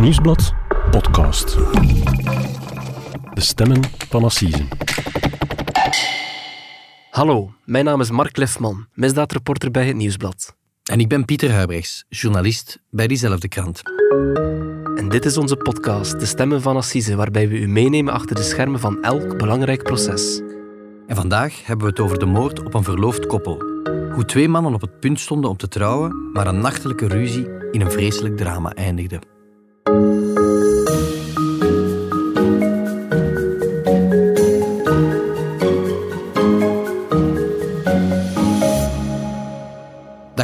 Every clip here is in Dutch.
Nieuwsblad podcast. De stemmen van Assise. Hallo, mijn naam is Mark Lefman, misdaadreporter bij het Nieuwsblad. En ik ben Pieter Huibrechts, journalist bij diezelfde krant. En dit is onze podcast, De Stemmen van Assise, waarbij we u meenemen achter de schermen van elk belangrijk proces. En vandaag hebben we het over de moord op een verloofd koppel. Hoe twee mannen op het punt stonden om te trouwen, maar een nachtelijke ruzie in een vreselijk drama eindigde. Dag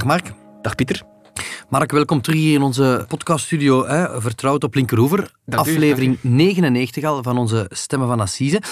Mark. Dag Pieter. Mark, welkom terug hier in onze podcaststudio, hè, Vertrouwd op Linkeroever. U, Aflevering 99 al van onze Stemmen van Assise.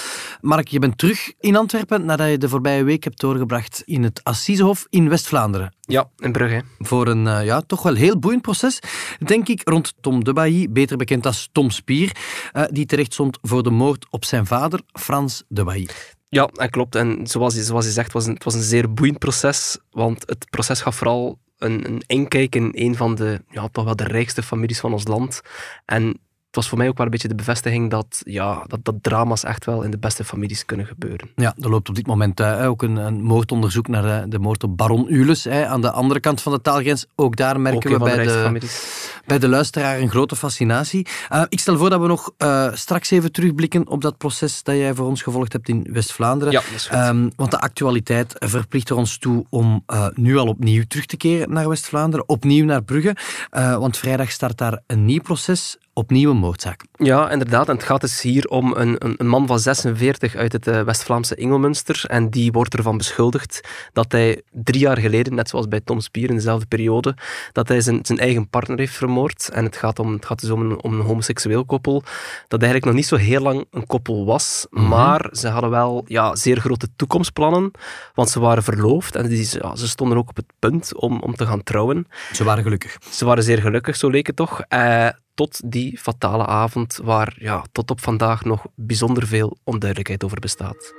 Mark, je bent terug in Antwerpen nadat je de voorbije week hebt doorgebracht in het Assisehof in West-Vlaanderen. Ja, in Brugge. Voor een eh, ja, toch wel heel boeiend proces, denk ik, rond Tom de Bailly, beter bekend als Tom Spier, eh, die terecht stond voor de moord op zijn vader, Frans de Bailly. Ja, dat klopt. En zoals je, zoals je zegt, was een, het was een zeer boeiend proces, want het proces gaf vooral een, een inkijk in een van de, ja, toch wel de rijkste families van ons land. En het was voor mij ook wel een beetje de bevestiging dat, ja, dat, dat drama's echt wel in de beste families kunnen gebeuren. Ja, er loopt op dit moment uh, ook een, een, moordonderzoek naar de, de, moord op baron Ules. Hè, aan de andere kant van de taalgrens. Ook daar merken ook we bij de, de, bij de luisteraar een grote fascinatie. Uh, ik stel voor dat we nog uh, straks even terugblikken op dat proces dat jij voor ons gevolgd hebt in West-Vlaanderen. Ja. Um, want de actualiteit verplicht er ons toe om nu al opnieuw terug te keren naar West-Vlaanderen. Opnieuw naar Brugge. want vrijdag start daar een nieuw proces opnieuw een moordzaak. Ja, inderdaad. En het gaat dus hier om een, een, een man van 46 uit het uh, West-Vlaamse Ingelmunster. En die wordt ervan beschuldigd dat hij drie jaar geleden, net zoals bij Tom Spier in dezelfde periode, dat hij zijn, zijn eigen partner heeft vermoord. En het gaat, om, het gaat dus om een, om een homoseksueel koppel, dat eigenlijk nog niet zo heel lang een koppel was. Mm -hmm. Maar ze hadden wel ja, zeer grote toekomstplannen, want ze waren verloofd en die, ja, ze stonden ook op het punt om, om te gaan trouwen. Ze waren gelukkig. Ze waren zeer gelukkig, zo leek het toch. Uh, tot die fatale avond waar ja, tot op vandaag nog bijzonder veel onduidelijkheid over bestaat.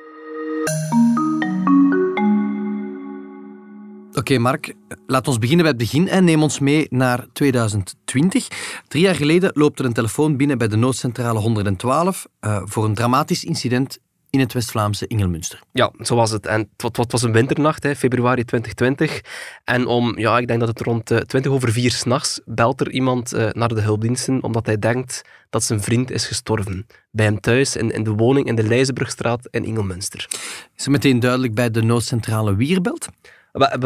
Oké, Mark, laat ons beginnen bij het begin en neem ons mee naar 2020. Drie jaar geleden loopt er een telefoon binnen bij de noodcentrale 112 uh, voor een dramatisch incident in het West-Vlaamse Ingelmunster. Ja, zo was het. En het, het was een winternacht, hè, februari 2020. En om, ja, ik denk dat het rond uh, 20 over 4 s'nachts belt er iemand uh, naar de hulpdiensten omdat hij denkt dat zijn vriend is gestorven. Bij hem thuis in, in de woning in de Leijzenbrugstraat in Ingelmunster. Is er meteen duidelijk bij de noodcentrale wie er belt?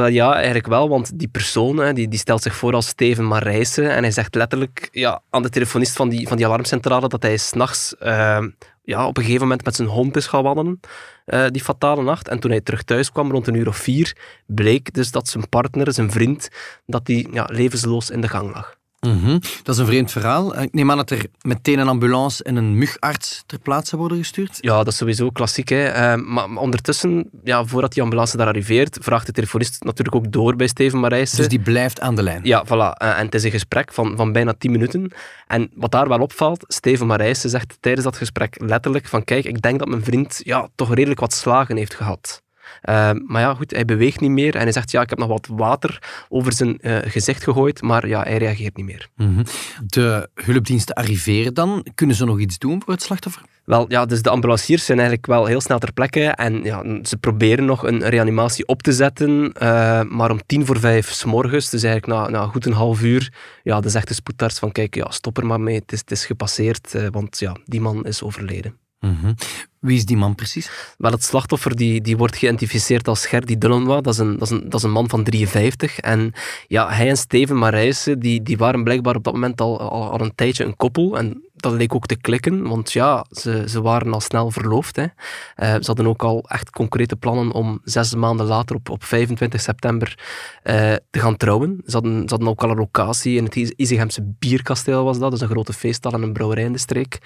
Ja, eigenlijk wel, want die persoon die, die stelt zich voor als Steven Marijsen en hij zegt letterlijk ja, aan de telefonist van die, van die alarmcentrale dat hij s'nachts uh, ja, op een gegeven moment met zijn hond is gaan wandelen, uh, die fatale nacht. En toen hij terug thuis kwam, rond een uur of vier, bleek dus dat zijn partner, zijn vriend, dat die ja, levensloos in de gang lag. Mm -hmm. Dat is een vreemd verhaal. Ik neem aan dat er meteen een ambulance en een mugarts ter plaatse worden gestuurd. Ja, dat is sowieso klassiek. Hè. Uh, maar ondertussen, ja, voordat die ambulance daar arriveert, vraagt de telefonist natuurlijk ook door bij Steven Marijsen. Dus die blijft aan de lijn? Ja, voilà. Uh, en het is een gesprek van, van bijna 10 minuten. En wat daar wel opvalt, Steven Marijsen zegt tijdens dat gesprek letterlijk van kijk, ik denk dat mijn vriend ja, toch redelijk wat slagen heeft gehad. Uh, maar ja, goed, hij beweegt niet meer en hij zegt, ja, ik heb nog wat water over zijn uh, gezicht gegooid, maar ja, hij reageert niet meer. Mm -hmm. De hulpdiensten arriveren dan. Kunnen ze nog iets doen voor het slachtoffer? Wel, ja, dus de ambulanciers zijn eigenlijk wel heel snel ter plekke en ja, ze proberen nog een reanimatie op te zetten, uh, maar om tien voor vijf s morgens, dus eigenlijk na, na goed een half uur, ja, dan zegt de spoedarts van, kijk, ja, stop er maar mee, het is, het is gepasseerd, want ja, die man is overleden. -hmm. Wie is die man precies? Wel, het slachtoffer die, die wordt geïdentificeerd als Gerdy Dullenwa. Dat is, een, dat, is een, dat is een man van 53. En ja, hij en Steven Marijsen die, die waren blijkbaar op dat moment al, al, al een tijdje een koppel. En dat leek ook te klikken, want ja, ze, ze waren al snel verloofd. Hè. Uh, ze hadden ook al echt concrete plannen om zes maanden later, op, op 25 september, uh, te gaan trouwen. Ze hadden, ze hadden ook al een locatie in het Izegemse Bierkasteel, was dat. Dus een grote feesthal en een brouwerij in de streek.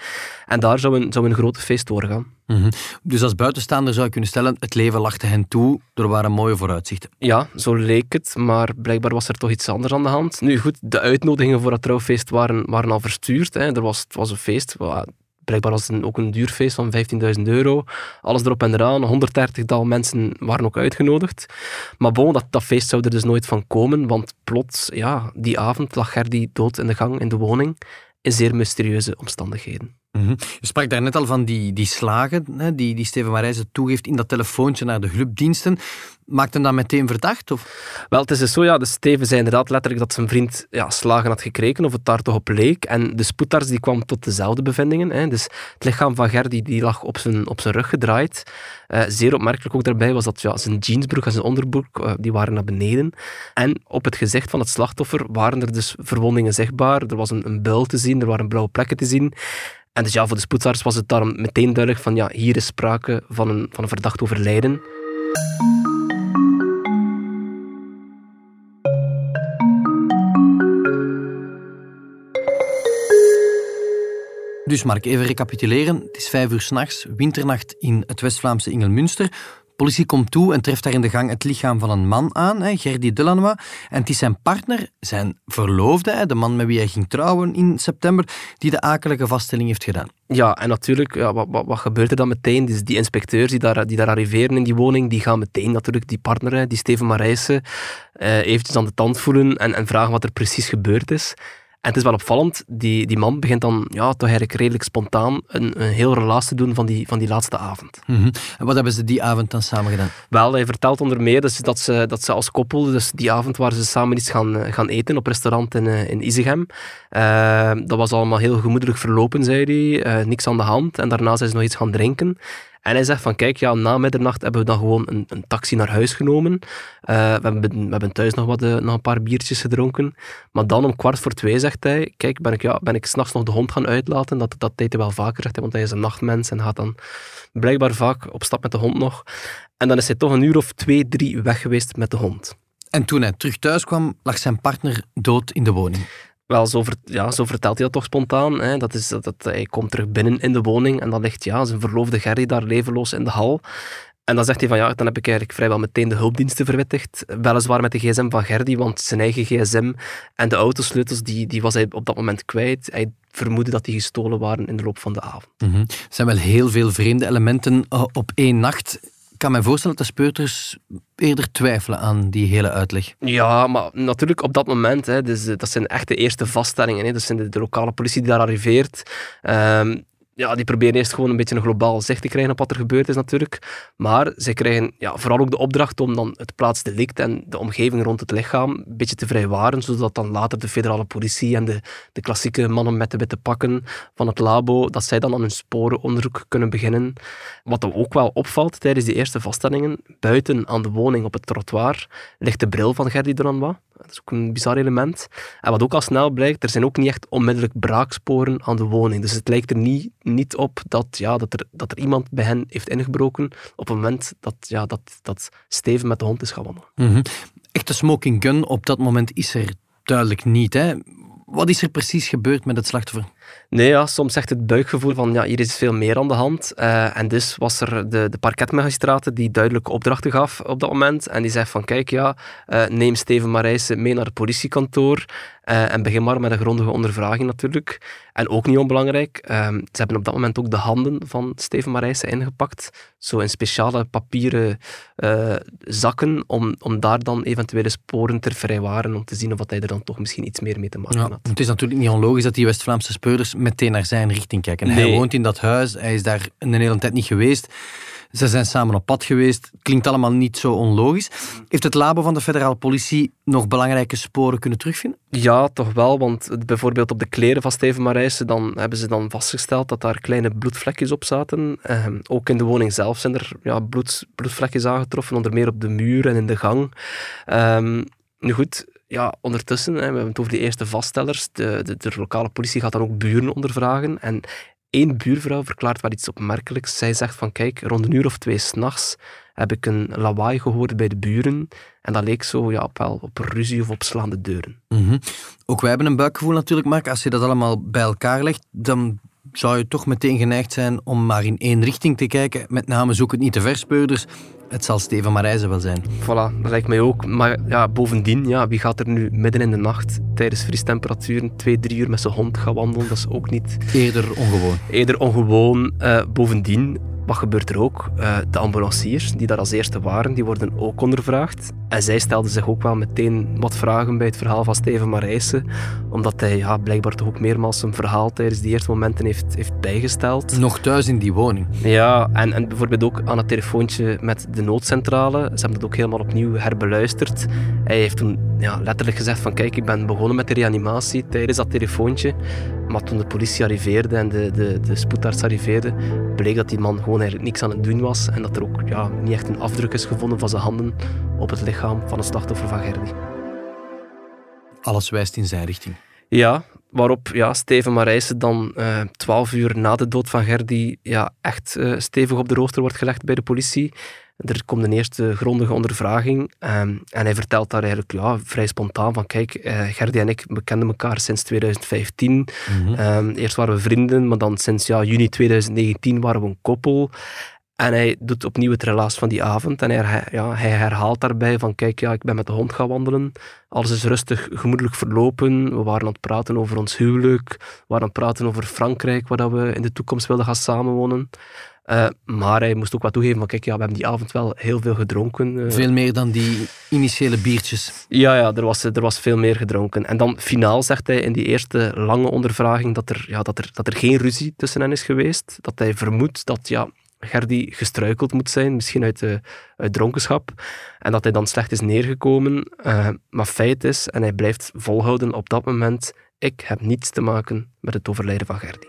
En daar zou een, zou een grote feest doorgaan. -hmm. Dus als buitenstaander zou je kunnen stellen, het leven lachte hen toe, er waren mooie vooruitzichten. Ja, zo leek het, maar blijkbaar was er toch iets anders aan de hand. Nu goed, de uitnodigingen voor dat trouwfeest waren, waren al verstuurd. Hè. Er was, het was een feest, blijkbaar was het ook een duur feest van 15.000 euro. Alles erop en eraan, 130 tal mensen waren ook uitgenodigd. Maar bon, dat, dat feest zou er dus nooit van komen, want plots, ja, die avond lag Gerdy dood in de gang in de woning. in zeer mysterieuze omstandigheden. Mhm. Je sprak daar net al van die, die slagen hè, die, die Steven Marijzen toegeeft in dat telefoontje naar de hulpdiensten. Maakt hem dat meteen verdacht? Of? Wel, het is dus zo, ja, de Steven zei inderdaad letterlijk dat zijn vriend ja, slagen had gekregen, of het daar toch op leek. En de spoedarts die kwam tot dezelfde bevindingen. Hè. Dus het lichaam van Gerdy die lag op zijn, op zijn rug gedraaid. Uh, zeer opmerkelijk ook daarbij was dat ja, zijn jeansbroek en zijn onderbroek uh, die waren naar beneden. En op het gezicht van het slachtoffer waren er dus verwondingen zichtbaar. Er was een, een buil te zien, er waren blauwe plekken te zien. En dus ja, voor de spoedarts was het daarom meteen duidelijk van ja, hier is sprake van een, van een verdacht overlijden. Dus Mark, even recapituleren. Het is vijf uur s'nachts, winternacht in het West-Vlaamse Ingelmünster. Politie komt toe en treft daar in de gang het lichaam van een man aan, hè, Gerdy Delanois. En het is zijn partner, zijn verloofde, hè, de man met wie hij ging trouwen in september, die de akelige vaststelling heeft gedaan. Ja, en natuurlijk, ja, wat, gebeurt er dan meteen? Dus die inspecteurs die daar, die daar arriveren in die woning, die gaan meteen natuurlijk die partner, die Steven Marijsen, uh, eventjes aan de tand voelen en, en vragen wat er precies gebeurd is. En het is wel opvallend, die, die man begint dan ja, toch eigenlijk redelijk spontaan een, een heel relaas te doen van die, van die laatste avond. Mm -hmm. En wat hebben ze die avond dan samen gedaan? Wel, hij vertelt onder meer dus dat, ze, dat ze als koppel, dus die avond waren ze samen iets gaan, gaan eten op restaurant in, in Isegem. Uh, dat was allemaal heel gemoedelijk verlopen, zei hij. Uh, niks aan de hand. En daarna zijn ze nog iets gaan drinken. En hij zegt van, kijk, ja, na middernacht hebben we dan gewoon een, een taxi naar huis genomen. Uh, we, hebben, we hebben thuis nog, wat, uh, nog een paar biertjes gedronken. Maar dan om kwart voor twee zegt hij, kijk, ben ik, ja, ben ik s'nachts nog de hond gaan uitlaten. Dat, dat deed hij wel vaker, zegt hij, want hij is een nachtmens en gaat dan blijkbaar vaak op stap met de hond nog. En dan is hij toch een uur of twee, drie weg geweest met de hond. En toen hij terug thuis kwam, lag zijn partner dood in de woning. Wel, zo, ja, zo vertelt hij dat toch spontaan. Hè. Dat is, dat, hij komt terug binnen in de woning en dan ligt ja, zijn verloofde Gerry daar levenloos in de hal. En dan zegt hij van ja, dan heb ik eigenlijk vrijwel meteen de hulpdiensten verwittigd. Weliswaar met de gsm van Gerdy, want zijn eigen gsm en de autosleutels die, die was hij op dat moment kwijt. Hij vermoedde dat die gestolen waren in de loop van de avond. -hmm. Er zijn wel heel veel vreemde elementen op één nacht kan me voorstellen dat de speuters eerder twijfelen aan die hele uitleg. Ja, maar natuurlijk op dat moment, hè, dus, dat zijn echt de eerste vaststellingen. Hè, dat zijn de, lokale politie die daar arriveert. Um, ja, die proberen eerst gewoon een beetje een globaal zicht te krijgen op wat er gebeurd is natuurlijk. Maar ze krijgen ja, vooral ook de opdracht om dan het plaatsdelict en de omgeving rond het lichaam een beetje te vrijwaren, zodat dan later de federale politie en de, de klassieke mannen met de witte pakken van het labo, dat zij dan aan hun sporenonderzoek kunnen beginnen. Wat er ook wel opvalt tijdens die eerste vaststellingen, buiten aan de woning op het trottoir ligt de bril van Gerdy Duranwa. Dat is ook een bizar element. En wat ook al snel blijkt, er zijn ook niet echt onmiddellijk braaksporen aan de woning. Dus het lijkt er niet, niet op dat, ja, dat, er, dat er iemand bij hen heeft ingebroken op het moment dat, ja, dat, dat Steven met de hond is gaan wandelen. -hmm. Echte smoking gun op dat moment is er duidelijk niet. Hè? Wat is er precies gebeurd met het slachtoffer? Nee, ja, soms zegt het buikgevoel van ja, hier is veel meer aan de hand. Uh, en dus was er de, de parketmagistraat die duidelijke opdrachten gaf op dat moment. En die zegt van kijk, ja, uh, neem Steven Marijsen mee naar het politiekantoor. Uh, en begin maar met een grondige ondervraging natuurlijk. En ook niet onbelangrijk, ze hebben op dat moment ook de handen van Steven Marijsen ingepakt. Zo in speciale papieren zakken, om, om daar dan eventuele sporen te vrijwaren, om te zien of hij er dan toch misschien iets meer mee te maken ja, had. Het is natuurlijk niet onlogisch dat die West-Vlaamse speurders meteen naar zijn richting kijken. Nee. Hij woont in dat huis, hij is daar een hele tijd niet geweest. Ze zijn samen op pad geweest. Klinkt allemaal niet zo onlogisch. Heeft het labo van de federale politie nog belangrijke sporen kunnen terugvinden? Ja, toch wel. Want bijvoorbeeld op de kleren van Steven Marijsen dan hebben ze dan vastgesteld dat daar kleine bloedvlekjes op zaten. Eh, ook in de woning zelf zijn er ja, bloed, bloedvlekjes aangetroffen, onder meer op de muur en in de gang. Um, nu goed, ja, ondertussen, hè, we hebben het over die eerste vaststellers. De, de, de, lokale politie gaat dan ook buren ondervragen. En één buurvrouw verklaart wel iets opmerkelijks. Zij zegt van, kijk, rond een uur of twee s'nachts heb ik een lawaai gehoord bij de buren. En dat leek zo ja, op, wel, op ruzie of op slaande deuren. -hmm. Ook wij hebben een buikgevoel natuurlijk, Mark. Als je dat allemaal bij elkaar legt, dan zou je toch meteen geneigd zijn om maar in één richting te kijken. Met name zoek het niet te verspeurders. Het zal Steven Marijzen wel zijn. Voilà, dat lijkt mij ook. Maar ja, bovendien, ja, wie gaat er nu midden in de nacht tijdens vriestemperaturen twee, drie uur met zijn hond gaan wandelen? Dat is ook niet... Eerder ongewoon. Eerder ongewoon. Uh, bovendien, wat gebeurt er ook? Uh, de ambulanciers, die daar als eerste waren, die worden ook ondervraagd. En zij stelde zich ook wel meteen wat vragen bij het verhaal van Steven Marijssen, omdat hij ja, blijkbaar toch ook meermaals zijn verhaal tijdens die eerste momenten heeft, heeft bijgesteld. Nog thuis in die woning. Ja, en, en bijvoorbeeld ook aan het telefoontje met de noodcentrale. Ze hebben dat ook helemaal opnieuw herbeluisterd. Hij heeft toen ja, letterlijk gezegd van kijk, ik ben begonnen met de reanimatie tijdens dat telefoontje. Maar toen de politie arriveerde en de, de, de spoedarts arriveerde, bleek dat die man gewoon eigenlijk niks aan het doen was. En dat er ook ja, niet echt een afdruk is gevonden van zijn handen op het lichaam van het slachtoffer van Gerdy. Alles wijst in zijn richting. Ja, waarop ja, Steven Marijssen dan uh, twaalf uur na de dood van Gerdy ja, echt uh, stevig op de rooster wordt gelegd bij de politie. Er komt een eerste grondige ondervraging um, en hij vertelt daar eigenlijk ja, vrij spontaan van kijk, uh, Gerdy en ik bekenden elkaar sinds 2015. Mm -hmm. um, eerst waren we vrienden, maar dan sinds ja, juni 2019 waren we een koppel. En hij doet opnieuw het relaas van die avond. En hij, ja, hij herhaalt daarbij van, kijk, ja, ik ben met de hond gaan wandelen. Alles is rustig, gemoedelijk verlopen. We waren aan het praten over ons huwelijk. We waren aan het praten over Frankrijk, waar we in de toekomst wilden gaan samenwonen. Uh, maar hij moest ook wat toegeven van, kijk, ja, we hebben die avond wel heel veel gedronken. Uh, veel meer dan die initiële biertjes. Ja, ja er, was, er was veel meer gedronken. En dan finaal zegt hij in die eerste lange ondervraging dat er, ja, dat er, dat er geen ruzie tussen hen is geweest. Dat hij vermoedt dat, ja, Gerdy gestruikeld moet zijn, misschien uit, uh, uit dronkenschap. En dat hij dan slecht is neergekomen. Uh, maar feit is, en hij blijft volhouden op dat moment, ik heb niets te maken met het overlijden van Gerdy.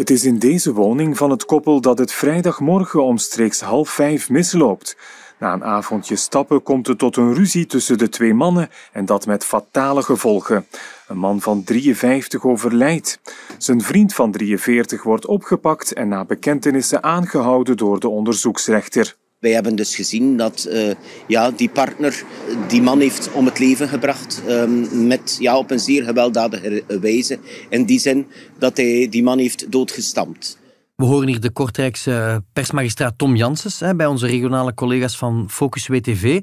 Het is in deze woning van het koppel dat het vrijdagmorgen omstreeks half vijf misloopt. Na een avondje stappen komt het tot een ruzie tussen de twee mannen en dat met fatale gevolgen. Een man van 53 overlijdt. Zijn vriend van 43 wordt opgepakt en na bekentenissen aangehouden door de onderzoeksrechter. Wij hebben dus gezien dat uh, ja, die partner die man heeft om het leven gebracht um, met, ja, op een zeer gewelddadige wijze. In die zin dat hij die man heeft doodgestampt. We horen hier de Kortrijkse persmagistraat Tom Janssens bij onze regionale collega's van Focus WTV.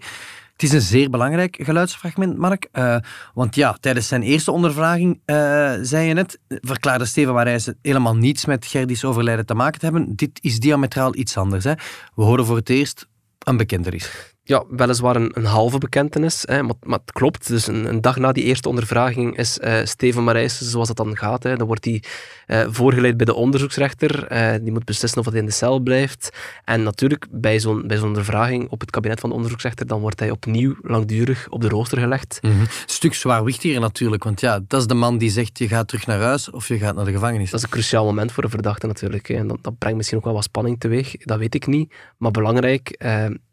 Het is een zeer belangrijk geluidsfragment, Mark. Uh, want ja, tijdens zijn eerste ondervraging, uh, zei je net, verklaarde Steven Marijsen helemaal niets met Gerdis overlijden te maken te hebben. Dit is diametraal iets anders. Hè. We horen voor het eerst een bekentenis ja, weliswaar een, een halve bekentenis, hè, maar, maar, het klopt. Dus een, een, dag na die eerste ondervraging is uh, Steven Marijssen, zoals het dan gaat, hè, dan wordt hij uh, voorgeleid bij de onderzoeksrechter. Uh, die moet beslissen of hij in de cel blijft. En natuurlijk, bij zo'n bij zo'n ondervraging op het kabinet van de onderzoeksrechter, dan wordt hij opnieuw langdurig op de rooster gelegd. Mm -hmm. Stuk zwaarwichtiger natuurlijk, want ja, dat is de man die zegt je gaat terug naar huis of je gaat naar de gevangenis. Dat is een cruciaal moment voor een verdachte natuurlijk. Hè. En dat, dat, brengt misschien ook wel wat spanning teweeg, dat weet ik niet. Maar belangrijk,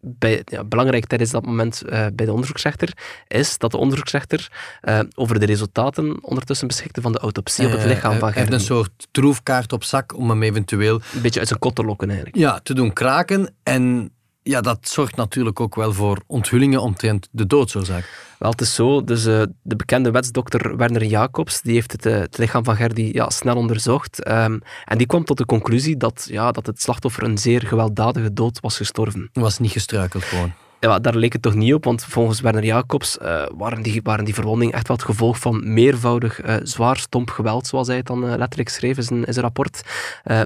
bij, ja, belangrijk belangrijk tijdens dat moment uh, bij de onderzoeksrechter, is dat de onderzoeksrechter uh, over de resultaten ondertussen beschikte van de autopsie op het lichaam van Gerdy. Hij heeft een soort troefkaart op zak om hem eventueel... Een beetje uit zijn kot te lokken eigenlijk. Ja, te doen kraken en ja, dat zorgt natuurlijk ook wel voor onthullingen omtrent de doodsoorzaak. Wel, het is zo. Dus, uh, de bekende wetsdokter Werner Jacobs die heeft het, uh, het lichaam van Gerdy ja, snel onderzocht. Um, en die kwam tot de conclusie dat, ja, dat het slachtoffer een zeer gewelddadige dood was gestorven. Was niet gestruikeld gewoon ja, daar leek het toch niet op, want volgens Werner Jacobs uh, waren, die, waren die verwondingen echt wel het gevolg van meervoudig uh, zwaar stomp geweld, zoals hij het dan uh, letterlijk schreef in zijn, in zijn rapport.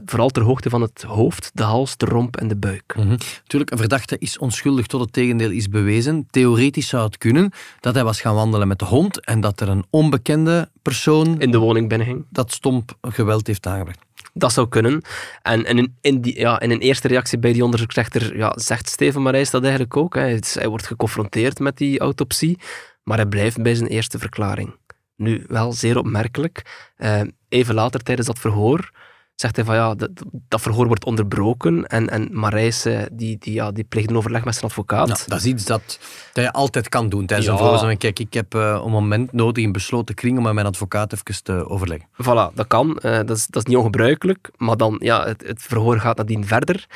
vooral ter hoogte van het hoofd, de hals, de romp en de buik. Mm -hmm. Tuurlijk, een verdachte is onschuldig tot het tegendeel is bewezen. Theoretisch zou het kunnen dat hij was gaan wandelen met de hond en dat er een onbekende persoon in de woning binnenging. Dat stomp geweld heeft aangebracht. Dat zou kunnen. En, in, in, die, ja, in een eerste reactie bij die onderzoeksrechter ja, zegt Steven Marijs dat eigenlijk ook. Hè. Hij wordt geconfronteerd met die autopsie, maar hij blijft bij zijn eerste verklaring. Nu, wel zeer opmerkelijk. Uh, even later tijdens dat verhoor zegt hij van ja, dat, dat verhoor wordt onderbroken en, en Marijs die, die, ja, die pleegt een overleg met zijn advocaat. Ja, dat is iets dat, dat je altijd kan doen tijdens ja. een verhoor. Kijk, ik heb uh, een moment nodig in besloten kring om met mijn advocaat even te overleggen. Voilà, dat kan. Uh, dat, is, dat is niet ongebruikelijk, maar dan, ja, het, het verhoor gaat nadien verder.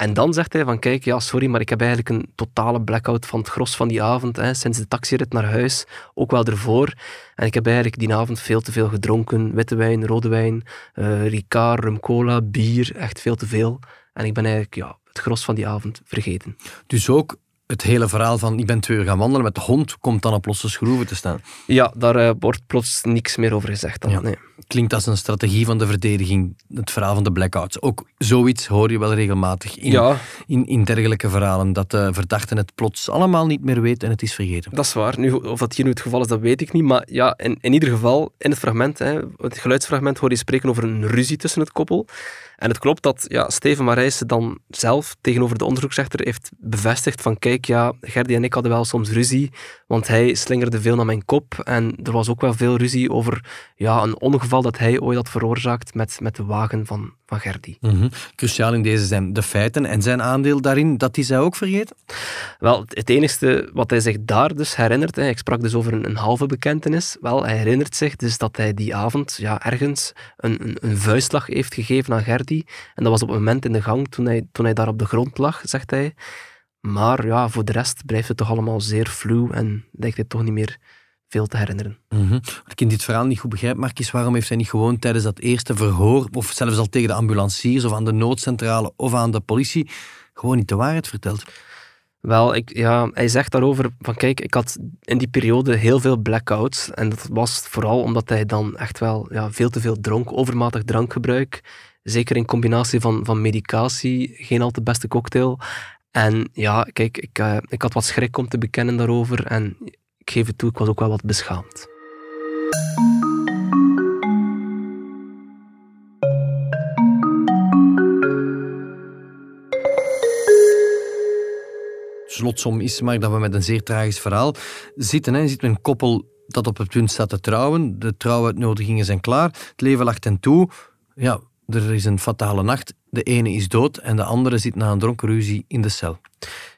En dan zegt hij van, kijk, ja, sorry, maar ik heb eigenlijk een totale blackout van het gros van die avond, hè, sinds de taxirit naar huis, ook wel ervoor. En ik heb eigenlijk die avond veel te veel gedronken, witte wijn, rode wijn, uh, Ricard, rum cola, bier, echt veel te veel. En ik ben eigenlijk, ja, het gros van die avond vergeten. Dus ook het hele verhaal van ik ben twee uur gaan wandelen met de hond komt dan op losse schroeven te staan. Ja, daar uh, wordt plots niks meer over gezegd. Dan. Nee. Klinkt als een strategie van de verdediging, het verhaal van de blackouts. Ook zoiets hoor je wel regelmatig in, in, in, dergelijke verhalen, dat de verdachten het plots allemaal niet meer weet en het is vergeten. Dat is waar. Nu, of dat hier nu het geval is, dat weet ik niet. Maar ja, in, in ieder geval, in het fragment, hè, het geluidsfragment, hoor je spreken over een ruzie tussen het koppel. En het klopt dat ja, Steven Marijsen dan zelf tegenover de onderzoeksrechter heeft bevestigd van kijk, ja, Gerdy en ik hadden wel soms ruzie, want hij slingerde veel naar mijn kop en er was ook wel veel ruzie over ja, een ongeval dat hij ooit had veroorzaakt met, met de wagen van, van Gerdy. Mhm. Cruciaal in deze zijn de feiten en zijn aandeel daarin, dat hij zij ook vergeten? Wel, het enige wat hij zich daar dus herinnert, hè, ik sprak dus over een, een, halve bekentenis, wel, hij herinnert zich dus dat hij die avond ja, ergens een, een, een vuistslag heeft gegeven aan Gerdy en dat was op het moment in de gang toen hij, toen hij daar op de grond lag, zegt hij. Maar ja, voor de rest blijft het toch allemaal zeer fluw en lijkt hij toch niet meer veel te herinneren. Mm -hmm. Wat ik in dit verhaal niet goed begrijp, Mark, is waarom heeft hij niet gewoon tijdens dat eerste verhoor, of zelfs al tegen de ambulanciers of aan de noodcentrale of aan de politie, gewoon niet de waarheid verteld? Wel, ik, ja, hij zegt daarover van kijk, ik had in die periode heel veel blackouts en dat was vooral omdat hij dan echt wel ja, veel te veel dronk, overmatig drankgebruik, zeker in combinatie van, van medicatie, geen al te beste cocktail. En ja, kijk, ik, uh, ik had wat schrik om te bekennen daarover en ik geef het toe, ik was ook wel wat beschaamd. Slotsom is maar dat we met een zeer tragisch verhaal zitten. Hè. Je een koppel dat op het punt staat te trouwen. De trouwuitnodigingen zijn klaar. Het leven lag ten toe. Ja, er is een fatale nacht. De ene is dood en de andere zit na een dronken ruzie in de cel.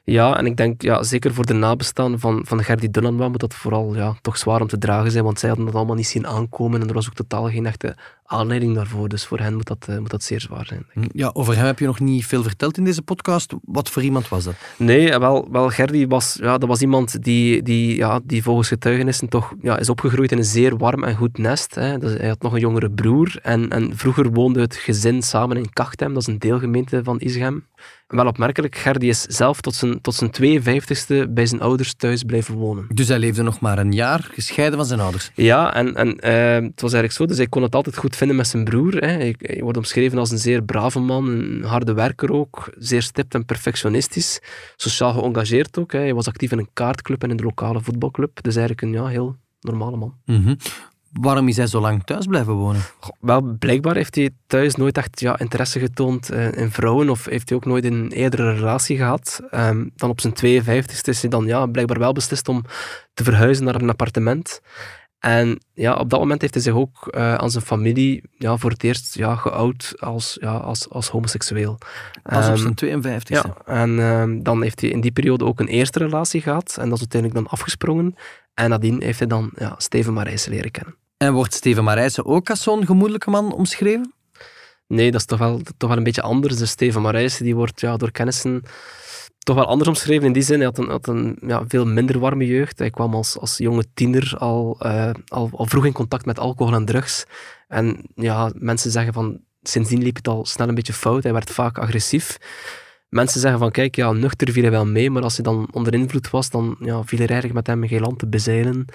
Ja, en ik denk ja, zeker voor de nabestaanden van, van Gerdy Dunnanwa moet dat vooral ja, toch zwaar om te dragen zijn, want zij hadden dat allemaal niet zien aankomen en er was ook totaal geen echte aanleiding daarvoor. Dus voor hen moet dat, uh, moet dat zeer zwaar zijn. Denk ik. Ja, over hem heb je nog niet veel verteld in deze podcast. Wat voor iemand was dat? Nee, eh, wel, wel Gerdy was, ja, dat was iemand die, die, ja, die volgens getuigenissen toch ja, is opgegroeid in een zeer warm en goed nest. Hè. Dus hij had nog een jongere broer en, en vroeger woonde het gezin samen in Kachtem, is een deelgemeente van Isgem wel opmerkelijk, Gerdy is zelf tot zijn, tot zijn 52ste bij zijn ouders thuis blijven wonen. Dus hij leefde nog maar een jaar gescheiden van zijn ouders? Ja, en, en uh, het was eigenlijk zo, dus hij kon het altijd goed vinden met zijn broer. Hè. Hij, hij, wordt omschreven als een zeer brave man, een harde werker ook, zeer stipt en perfectionistisch, sociaal geëngageerd ook. Hè. Hij was actief in een kaartclub en in de lokale voetbalclub, dus eigenlijk een ja, heel normale man. Mm Waarom is hij zo lang thuis blijven wonen? wel, blijkbaar heeft hij thuis nooit echt ja, interesse getoond uh, in vrouwen of heeft hij ook nooit een eerdere relatie gehad. Um, dan op zijn 52 e is hij dan ja, blijkbaar wel beslist om te verhuizen naar een appartement. En ja, op dat moment heeft hij zich ook uh, aan zijn familie ja, voor het eerst ja, geout als, ja, als, als homoseksueel. Pas op zijn 52 e Ja, en um, dan heeft hij in die periode ook een eerste relatie gehad en dat is uiteindelijk dan afgesprongen. En nadien heeft hij dan ja, Steven Marijsen leren kennen. En wordt Steven Marijsen ook als zo'n gemoedelijke man omschreven? Nee, dat is toch wel, toch wel een beetje anders. Dus Steven Marijsen die wordt ja, door kennissen toch wel anders omschreven. In die zin, hij had een, had een ja, veel minder warme jeugd. Hij kwam als, als jonge tiener al, uh, al, al vroeg in contact met alcohol en drugs. En ja, mensen zeggen van, sindsdien liep het al snel een beetje fout. Hij werd vaak agressief. Mensen zeggen van, kijk, ja, nuchter viel hij wel mee, maar als hij dan onder invloed was, dan ja, viel er eigenlijk met hem geen land te bezeilen.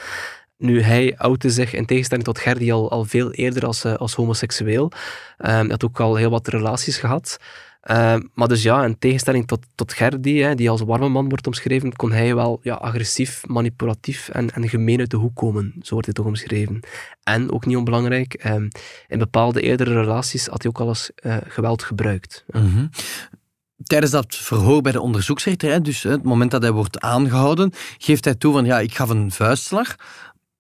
Nu, hij outte zich in tegenstelling tot Gerdy al, al veel eerder als, uh, als homoseksueel. Ehm, hij had ook al heel wat relaties gehad. Ehm, maar dus ja, in tegenstelling tot, tot Gerdy, die als warme man wordt omschreven, kon hij wel ja, agressief, manipulatief en, en gemeen uit de hoek komen. Zo wordt hij toch omschreven. En, ook niet onbelangrijk, ehm, in bepaalde eerdere relaties had hij ook al eens uh, geweld gebruikt. Mhm. Tijdens dat verhoor bij de onderzoeksrechter, dus het moment dat hij wordt aangehouden, geeft hij toe van ja, ik gaf een vuistslag.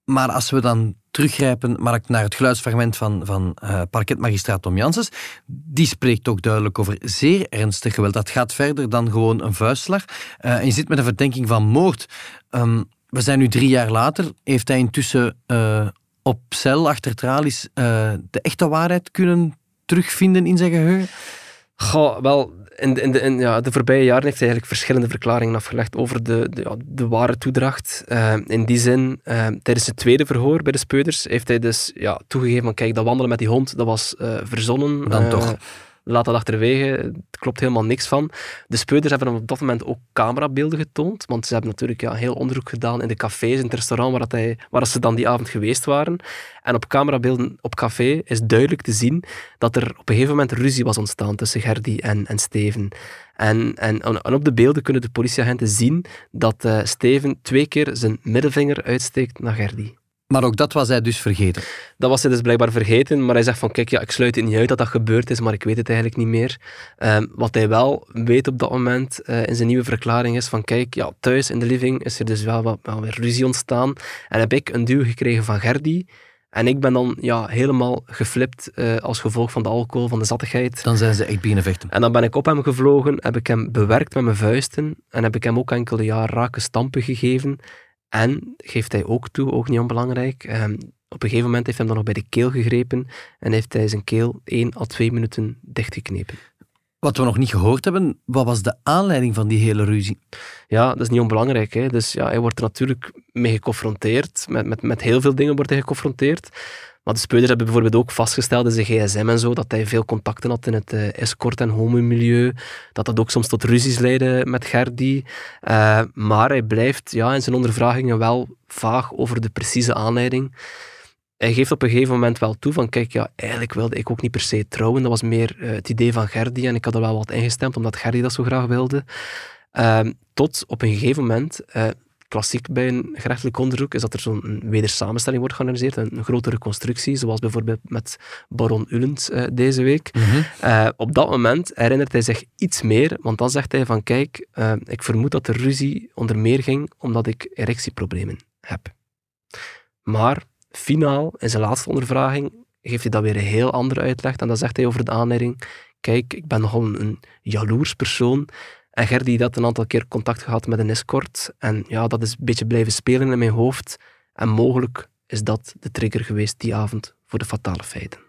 Maar als we dan teruggrijpen naar het geluidsfragment van, van uh, parketmagistraat Tom Janssens, die spreekt ook duidelijk over zeer ernstig geweld. Dat gaat verder dan gewoon een vuistslag. Uh, en je zit met een verdenking van moord. Um, we zijn nu drie jaar later. Heeft hij intussen uh, op cel achter tralies de echte waarheid kunnen terugvinden in zijn geheugen? Goh, wel, in, de, in, de, in ja, de voorbije jaren heeft hij eigenlijk verschillende verklaringen afgelegd over de, de, ja, de ware toedracht. Uh, in die zin, uh, tijdens het tweede verhoor bij de speuders heeft hij dus ja, toegegeven van kijk, dat wandelen met die hond, dat was uh, verzonnen. Dan toch? Laat dat achterwege. Het klopt helemaal niks van. De speuders hebben op dat moment ook camerabeelden getoond, want ze hebben natuurlijk ja, heel onderzoek gedaan in de cafés, in het restaurant waar, dat hij, waar ze dan die avond geweest waren. En op camerabeelden op café is duidelijk te zien dat er op een gegeven moment ruzie was ontstaan tussen Gerdy en, en Steven. En, en, op de beelden kunnen de politieagenten zien dat uh, Steven twee keer zijn middelvinger uitsteekt naar Gerdy. Maar ook dat was hij dus vergeten. Dat was hij dus blijkbaar vergeten, maar hij zegt van kijk, ja, ik sluit het niet uit dat dat gebeurd is, maar ik weet het eigenlijk niet meer. Um, wat hij wel weet op dat moment uh, in zijn nieuwe verklaring is van kijk, ja, thuis in de living is er dus wel wat wel weer ruzie ontstaan en heb ik een duw gekregen van Gerdy. En ik ben dan ja, helemaal geflipt uh, als gevolg van de alcohol, van de zattigheid. Dan zijn ze echt beginnen vechten. En dan ben ik op hem gevlogen, heb ik hem bewerkt met mijn vuisten en heb ik hem ook enkele jaar rake stampen gegeven. En geeft hij ook toe, ook niet onbelangrijk, um, op een gegeven moment heeft hij hem dan nog bij de keel gegrepen en heeft hij zijn keel 1 à 2 minuten dichtgeknepen. Wat we nog niet gehoord hebben, wat was de aanleiding van die hele ruzie? Ja, dat is niet onbelangrijk. Hè. Dus ja, hij wordt er natuurlijk mee geconfronteerd. Met, met, met heel veel dingen wordt hij geconfronteerd. Maar de speuders hebben bijvoorbeeld ook vastgesteld in zijn gsm en zo, dat hij veel contacten had in het uh, escort- en homomilieu. Dat dat ook soms tot ruzies leidde met Gerdy. Uh, maar hij blijft ja, in zijn ondervragingen wel vaag over de precieze aanleiding. Hij geeft op een gegeven moment wel toe van, kijk, ja, eigenlijk wilde ik ook niet per se trouwen. Dat was meer uh, het idee van Gerdy en ik had er wel wat ingestemd, omdat Gerdy dat zo graag wilde. tot op een gegeven moment klassiek bij een gerechtelijk onderzoek is dat er zo'n wedersamenstelling wordt georganiseerd, een, een, grote reconstructie, zoals bijvoorbeeld met baron Ullens uh, deze week. Mhm. uh, op dat moment herinnert hij zich iets meer, want dan zegt hij van kijk, uh, ik vermoed dat de ruzie onder meer ging omdat ik erectieproblemen heb. Maar finaal, in zijn laatste ondervraging, geeft hij dat weer een heel andere uitleg. En dan zegt hij over de aanleiding, kijk, ik ben nogal een, een jaloers persoon en Gerdy had een aantal keer contact gehad met een escort. En ja, dat is een beetje blijven spelen in mijn hoofd. En mogelijk is dat de trigger geweest die avond voor de fatale feiten.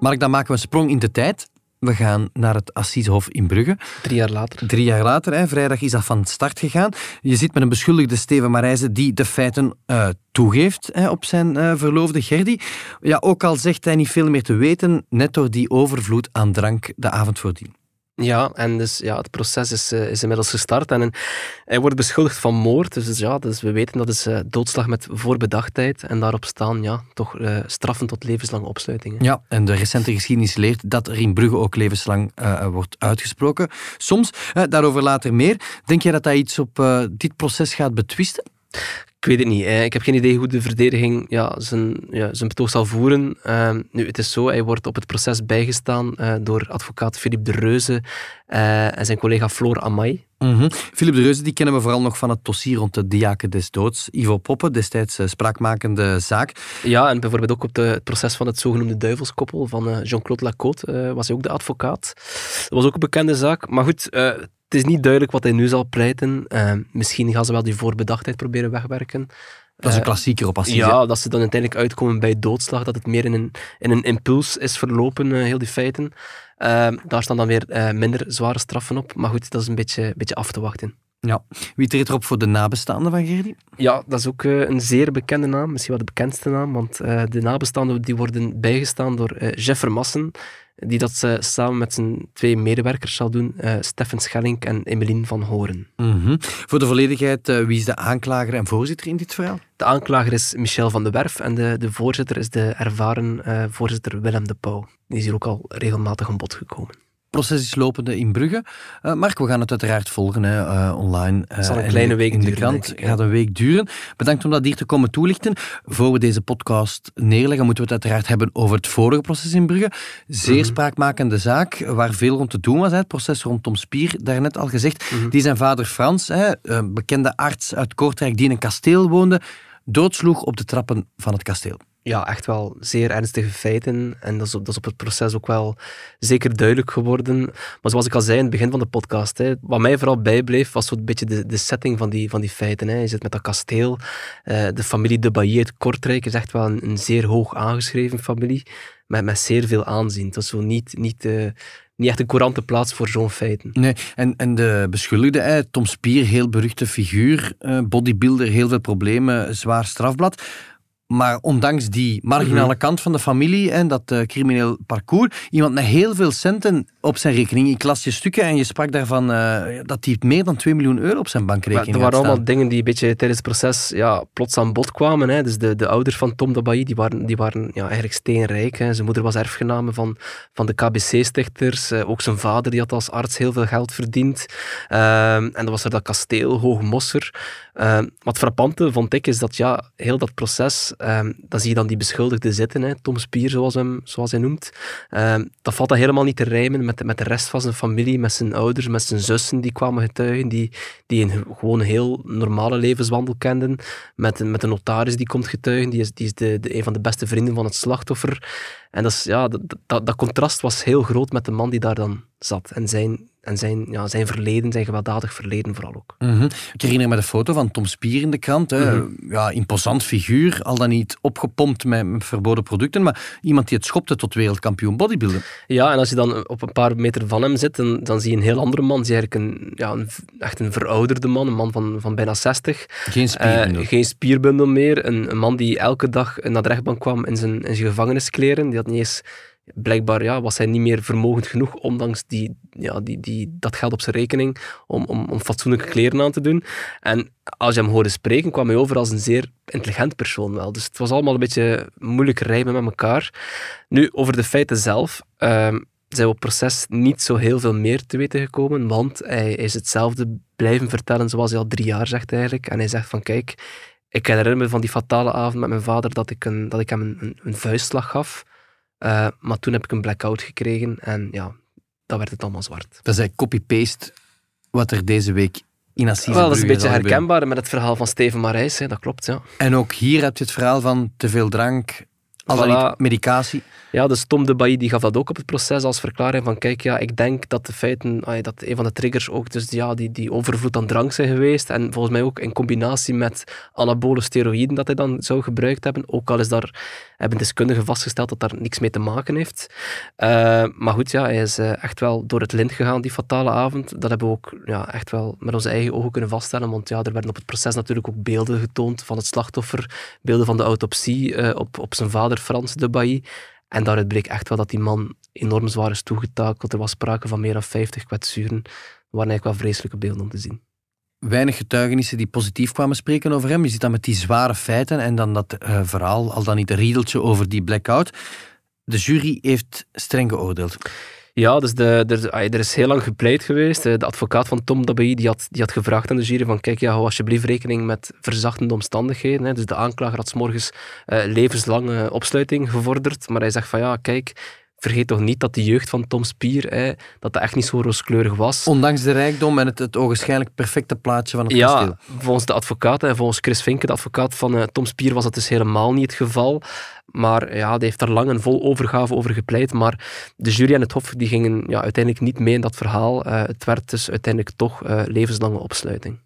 Mark, dan maken we een sprong in de tijd. We gaan naar het Assisehof in Brugge. Drie jaar later. Drie jaar later, hè, vrijdag is dat van start gegaan. Je zit met een beschuldigde Steven Marijzen die de feiten uh, toegeeft hè, op zijn uh, verloofde Gerdy. Ja, ook al zegt hij niet veel meer te weten, net door die overvloed aan drank de avond voordien. Ja, en dus ja, het proces is, uh, is inmiddels gestart en, hij wordt beschuldigd van moord. Dus, dus ja, dus we weten dat is uh, doodslag met voorbedachtheid en daarop staan ja, toch uh, straffen tot levenslange opsluiting. Hè. Ja, en de recente geschiedenis leert dat er in Brugge ook levenslang wordt uitgesproken. Soms, daarover later meer. Denk jij dat dat iets op dit proces gaat betwisten? Ik weet het niet. Ik heb geen idee hoe de verdediging ja, zijn, ja, zijn betoog zal voeren. Uh, nu, het is zo, hij wordt op het proces bijgestaan uh, door advocaat Philippe de Reuze uh, en zijn collega Floor Amay. Mm -hmm. Philippe de Reuze die kennen we vooral nog van het dossier rond de diaken des doods. Ivo Poppe, destijds uh, spraakmakende zaak. Ja, en bijvoorbeeld ook op de, het proces van het zogenoemde duivelskoppel van Jean-Claude Lacote was hij ook de advocaat. Dat was ook een bekende zaak. Maar goed, het is niet duidelijk wat hij nu zal pleiten. Uh, misschien gaan ze wel die voorbedachtheid proberen wegwerken. Dat is een klassieker op Assise. Ja, dat ze dan uiteindelijk uitkomen bij doodslag, dat het meer in een, in een impuls is verlopen, uh, heel die feiten. Daar staan dan weer minder zware straffen op. Maar goed, dat is een beetje, beetje af te wachten. Ja. Wie treedt erop voor de nabestaanden van Gerdy? Ja, dat is ook uh, een zeer bekende naam, misschien wel de bekendste naam, want uh, de nabestaanden die worden bijgestaan door uh, Jeff Vermassen, die dat samen met zijn twee medewerkers zal doen, Steffen Schellink en Emeline van Horen. Mm -hmm. Voor de volledigheid, wie is de aanklager en voorzitter in dit verhaal? De aanklager is Michel van de Werf en de, de voorzitter is de ervaren voorzitter Willem de Pauw. Die is hier ook al regelmatig aan bod gekomen proces is lopende in Brugge. Uh, Mark, we gaan het uiteraard volgen hè, uh, online. Uh, het zal een kleine week in de krant. Het gaat een week duren. Bedankt om dat hier te komen toelichten. Voor we deze podcast neerleggen, moeten we het uiteraard hebben over het vorige proces in Brugge. Zeer -hmm. spraakmakende zaak, waar veel rond te doen was. Hè. Het proces rondom Spier, daarnet al gezegd. -hmm. Die zijn vader Frans, hè, een bekende arts uit Kortrijk, die in een kasteel woonde, doodsloeg op de trappen van het kasteel. Ja, echt wel zeer ernstige feiten. En dat is, op, dat is op het proces ook wel zeker duidelijk geworden. Maar zoals ik al zei in het begin van de podcast, hè, wat mij vooral bijbleef, was zo'n beetje de, de setting van die, van die feiten. Hè. Je zit met dat kasteel. Uh, de familie de Bailly uit Kortrijk is echt wel een, zeer hoog aangeschreven familie, met, met zeer veel aanzien. Dat is zo niet... niet uh, niet echt een courante plaats voor zo'n feiten. Nee, en, en de beschuldigde, Tom Spier, heel beruchte figuur, uh, bodybuilder, heel veel problemen, zwaar strafblad. Maar ondanks die marginale mhm. kant van de familie en dat uh, crimineel parcours, iemand met heel veel centen op zijn rekening. Ik las je stukken en je sprak daarvan uh, dat hij meer dan 2 miljoen euro op zijn bankrekening had. Er waren allemaal dingen die een beetje tijdens het proces ja, plots aan bod kwamen. Hè. Dus de, de ouders van Tom de die waren, die waren ja, eigenlijk steenrijk. Hè. Zijn moeder was erfgename van, van de KBC-stichters. Uh, ook zijn vader die had als arts heel veel geld verdiend. Uh, en dan was er dat kasteel, Hoogmosser. Uh, wat frappante vond ik, is dat ja, heel dat proces Um, dan zie je dan die beschuldigde zitten, hè, Tom Spier, zoals, hem, zoals hij noemt. Um, dat valt dan helemaal niet te rijmen met, met de rest van zijn familie, met zijn ouders, met zijn zussen die kwamen getuigen, die, die een gewoon heel normale levenswandel kenden. Met, met een notaris die komt getuigen, die is, die is de, de, een van de beste vrienden van het slachtoffer. En dat, is, ja, dat, dat contrast was heel groot met de man die daar dan zat. En zijn, en zijn, ja, zijn verleden, zijn gewelddadig verleden vooral ook. Mm -hmm. Ik herinner me de foto van Tom Spier in de krant. Hè. Mm -hmm. ja, imposant figuur, al dan niet opgepompt met, verboden producten, maar iemand die het schopte tot wereldkampioen bodybuilden. Ja, en als je dan op een paar meter van hem zit, dan, dan zie je een heel andere man. Zie je eigenlijk een, ja, een, echt een verouderde man, een man van, van bijna 60. Geen spierbundel. Uh, geen spierbundel meer. Een, een, man die elke dag naar de rechtbank kwam in zijn, in zijn gevangeniskleren. Die had niet eens blijkbaar ja, was hij niet meer vermogend genoeg, ondanks die, ja, die, die, dat geld op zijn rekening, om, om, om fatsoenlijke kleren aan te doen. En als je hem hoorde spreken, kwam hij over als een zeer intelligent persoon wel. Dus het was allemaal een beetje moeilijk rijmen met elkaar. Nu, over de feiten zelf. Uh, zijn we op proces niet zo heel veel meer te weten gekomen, want hij is hetzelfde blijven vertellen zoals hij al drie jaar zegt eigenlijk. En hij zegt van kijk, ik herinner me van die fatale avond met mijn vader dat ik, een, dat ik hem een, een vuistslag gaf. Uh, maar toen heb ik een blackout gekregen en ja, dan werd het allemaal zwart. Dat is eigenlijk copy-paste wat er deze week in Assise Wel, dat is een beetje herkenbaar met het verhaal van Steven Marijs, hè, dat klopt, ja. En ook hier heb je het verhaal van te veel drank, voilà. medicatie. Ja, dus Tom de Bailly die gaf dat ook op het proces als verklaring van kijk, ja, ik denk dat de feiten, dat een van de triggers ook dus ja, die, die overvloed aan drank zijn geweest en volgens mij ook in combinatie met anabole steroïden dat hij dan zou gebruikt hebben, ook al is daar, hebben deskundigen vastgesteld dat daar niks mee te maken heeft. Uh, maar goed, ja, hij is uh, echt wel door het lint gegaan die fatale avond. Dat hebben we ook ja, echt wel met onze eigen ogen kunnen vaststellen, want ja, er werden op het proces natuurlijk ook beelden getoond van het slachtoffer, beelden van de autopsie uh, op, op zijn vader Frans de Bailly. En daaruit bleek echt wel dat die man enorm zwaar is toegetakeld. Er was sprake van meer dan 50 kwetsuren. Dat waren eigenlijk wel vreselijke beelden om te zien. Weinig getuigenissen die positief kwamen spreken over hem. Je zit dan met die zware feiten en dan dat uh, verhaal, al dan niet een riedeltje over die blackout. De jury heeft streng geoordeeld. Ja, dus de, er is heel lang gepleit geweest. De advocaat van Tom Dabai die had, die had gevraagd aan de jury van kijk, ja, hou alsjeblieft rekening met verzachtende omstandigheden. Hè. Dus de aanklager had s morgens uh, levenslange opsluiting gevorderd. Maar hij zegt van ja, kijk, vergeet toch niet dat de jeugd van Tom Spier, hè, dat dat echt niet zo rooskleurig was. Ondanks de rijkdom en het, het ogenschijnlijk perfecte plaatje van het ja, kasteel. volgens de advocaat, en volgens Chris Vinken, de advocaat van uh, Tom Spier, was dat dus helemaal niet het geval. Maar ja, die heeft daar lang en vol overgave over gepleit. Maar de jury en het hof die gingen ja, uiteindelijk niet mee in dat verhaal. Uh, het werd dus uiteindelijk toch uh, levenslange opsluiting.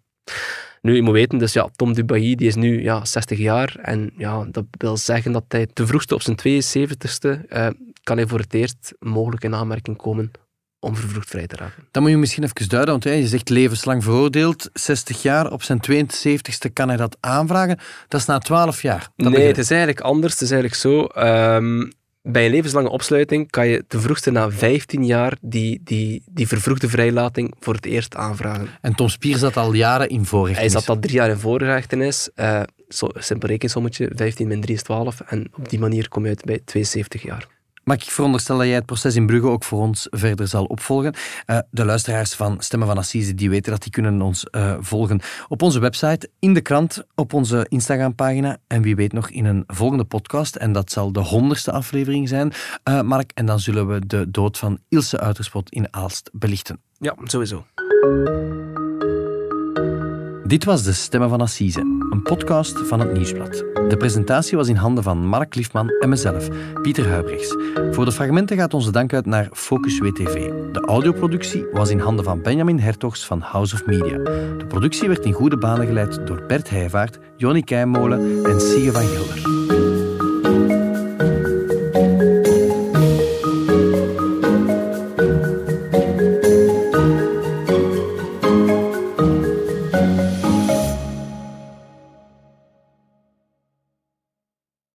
Nu, je moet weten, dus ja, Tom Dubailly die is nu ja, 60 jaar. En ja, dat wil zeggen dat hij te vroegste op zijn 72ste uh, kan hij voor het eerst mogelijk in aanmerking komen om vervroegd vrij te raken. Dan moet je misschien even duiden, want je zegt levenslang veroordeeld, 60 jaar, op zijn 72ste kan hij dat aanvragen. Dat is na 12 jaar. Dat nee, het is eigenlijk anders. Het is eigenlijk zo, um, bij een levenslange opsluiting kan je ten vroegste na 15 jaar die, die, die vervroegde vrijlating voor het eerst aanvragen. En Tom Spier zat al jaren in voorrechtenis. Hij zat al drie jaar in voorrechtenis. Uh, zo, simpel rekensommetje, 15 min 3 is 12. En op die manier kom je uit bij 72 jaar. Maar ik veronderstel dat jij het proces in Brugge ook voor ons verder zal opvolgen. Uh, de luisteraars van Stemmen van Assise, die weten dat die kunnen ons uh, volgen op onze website, in de krant, op onze Instagram-pagina en wie weet nog in een volgende podcast. En dat zal de honderdste aflevering zijn, uh, Mark. En dan zullen we de dood van Ilse Uiterspot in Aalst belichten. Ja, sowieso. Dit was de Stemmen van Assise. een podcast van het Nieuwsblad. De presentatie was in handen van Mark Liefman en mezelf, Pieter Huibrechts. Voor de fragmenten gaat onze dank uit naar Focus WTV. De audioproductie was in handen van Benjamin Hertogs van House of Media. De productie werd in goede banen geleid door Bert Heijvaart, Jonny Keimolen en Sige van Gelder.